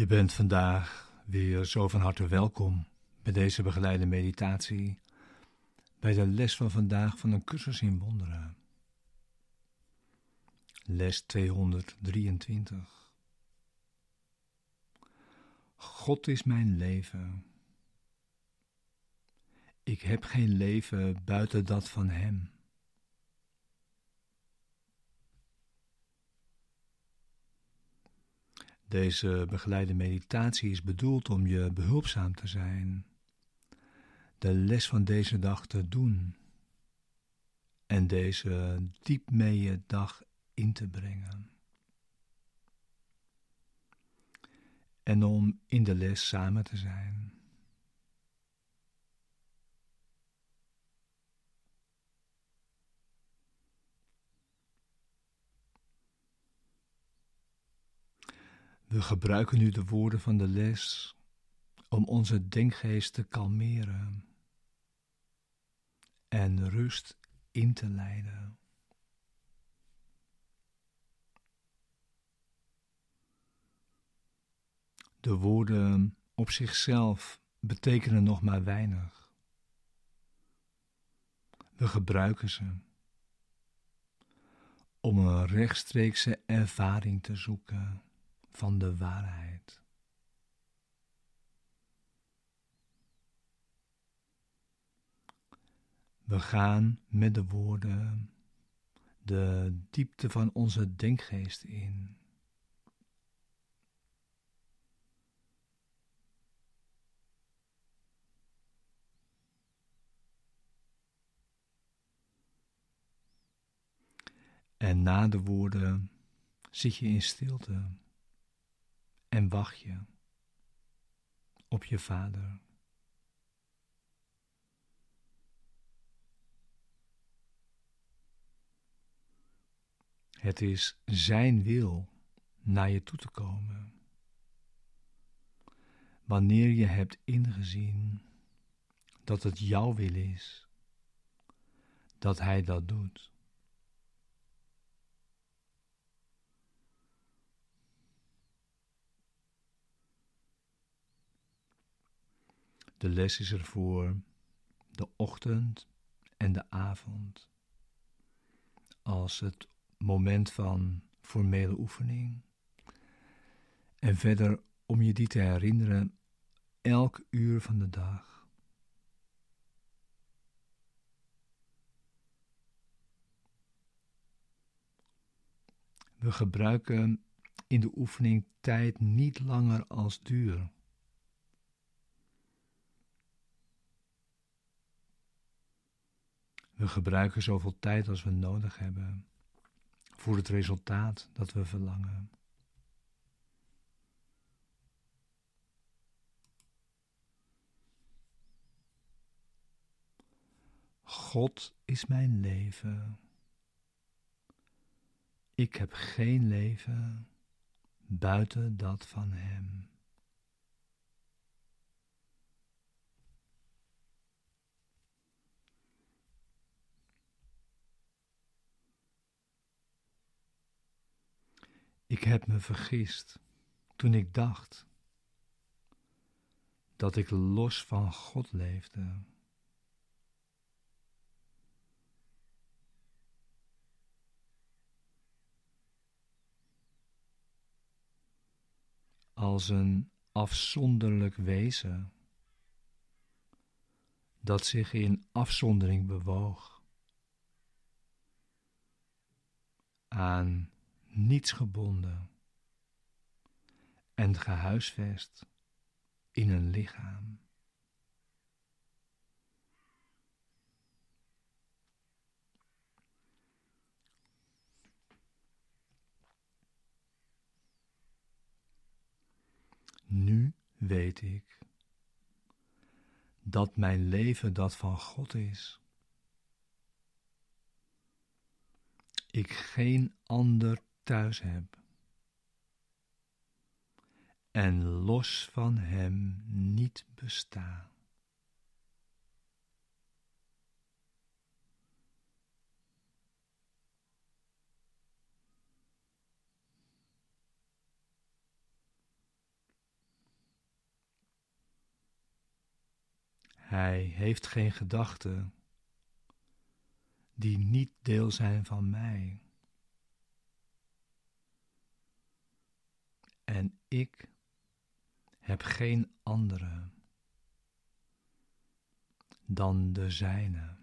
Je bent vandaag weer zo van harte welkom bij deze begeleide meditatie, bij de les van vandaag van een cursus in wonderen. Les 223. God is mijn leven. Ik heb geen leven buiten dat van Hem. Deze begeleide meditatie is bedoeld om je behulpzaam te zijn, de les van deze dag te doen en deze diep mee je dag in te brengen. En om in de les samen te zijn. We gebruiken nu de woorden van de les om onze denkgeest te kalmeren en rust in te leiden. De woorden op zichzelf betekenen nog maar weinig. We gebruiken ze om een rechtstreekse ervaring te zoeken van de waarheid. We gaan met de woorden de diepte van onze denkgeest in. En na de woorden zit je in stilte en wacht je op je vader. Het is Zijn wil naar je toe te komen. Wanneer je hebt ingezien dat het jouw wil is, dat Hij dat doet. De les is er voor de ochtend en de avond. Als het moment van formele oefening. En verder om je die te herinneren elk uur van de dag. We gebruiken in de oefening tijd niet langer als duur. We gebruiken zoveel tijd als we nodig hebben voor het resultaat dat we verlangen. God is mijn leven. Ik heb geen leven buiten dat van Hem. Ik heb me vergist toen ik dacht dat ik los van God leefde. Als een afzonderlijk wezen dat zich in afzondering bewoog aan niets gebonden en gehuisvest in een lichaam. Nu weet ik dat mijn leven dat van God is. Ik geen ander thuis heb. En los van Hem niet bestaan. Hij heeft geen gedachten die niet deel zijn van mij. Ik heb geen andere dan de zijne.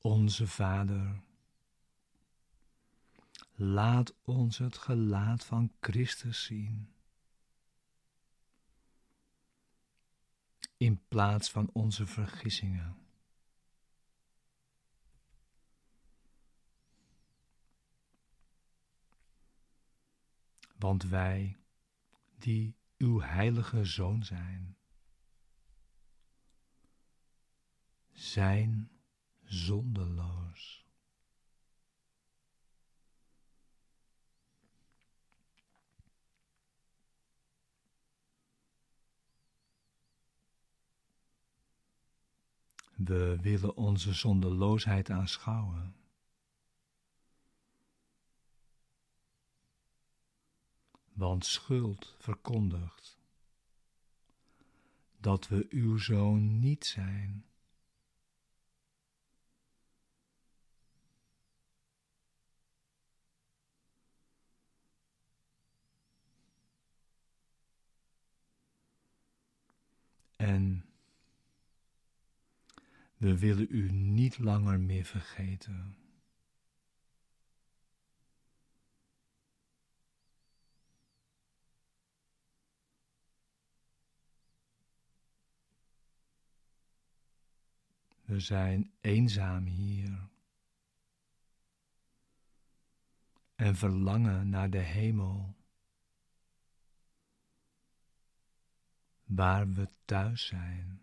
Onze Vader, laat ons het gelaat van Christus zien. In plaats van onze vergissingen. Want wij, die uw heilige zoon zijn, zijn zondeloos. We willen onze zondeloosheid aanschouwen. Want schuld verkondigt dat we uw zoon niet zijn. En we willen u niet langer meer vergeten. We zijn eenzaam hier en verlangen naar de hemel. Waar we thuis zijn.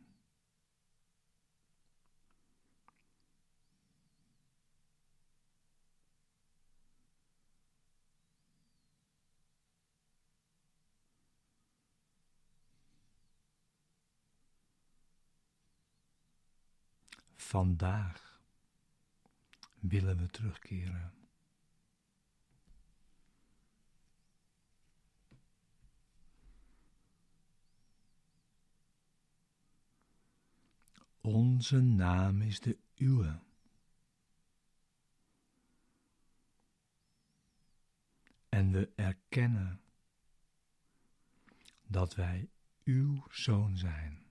Vandaag willen we terugkeren. Onze naam is de uwe. En we erkennen dat wij uw zoon zijn.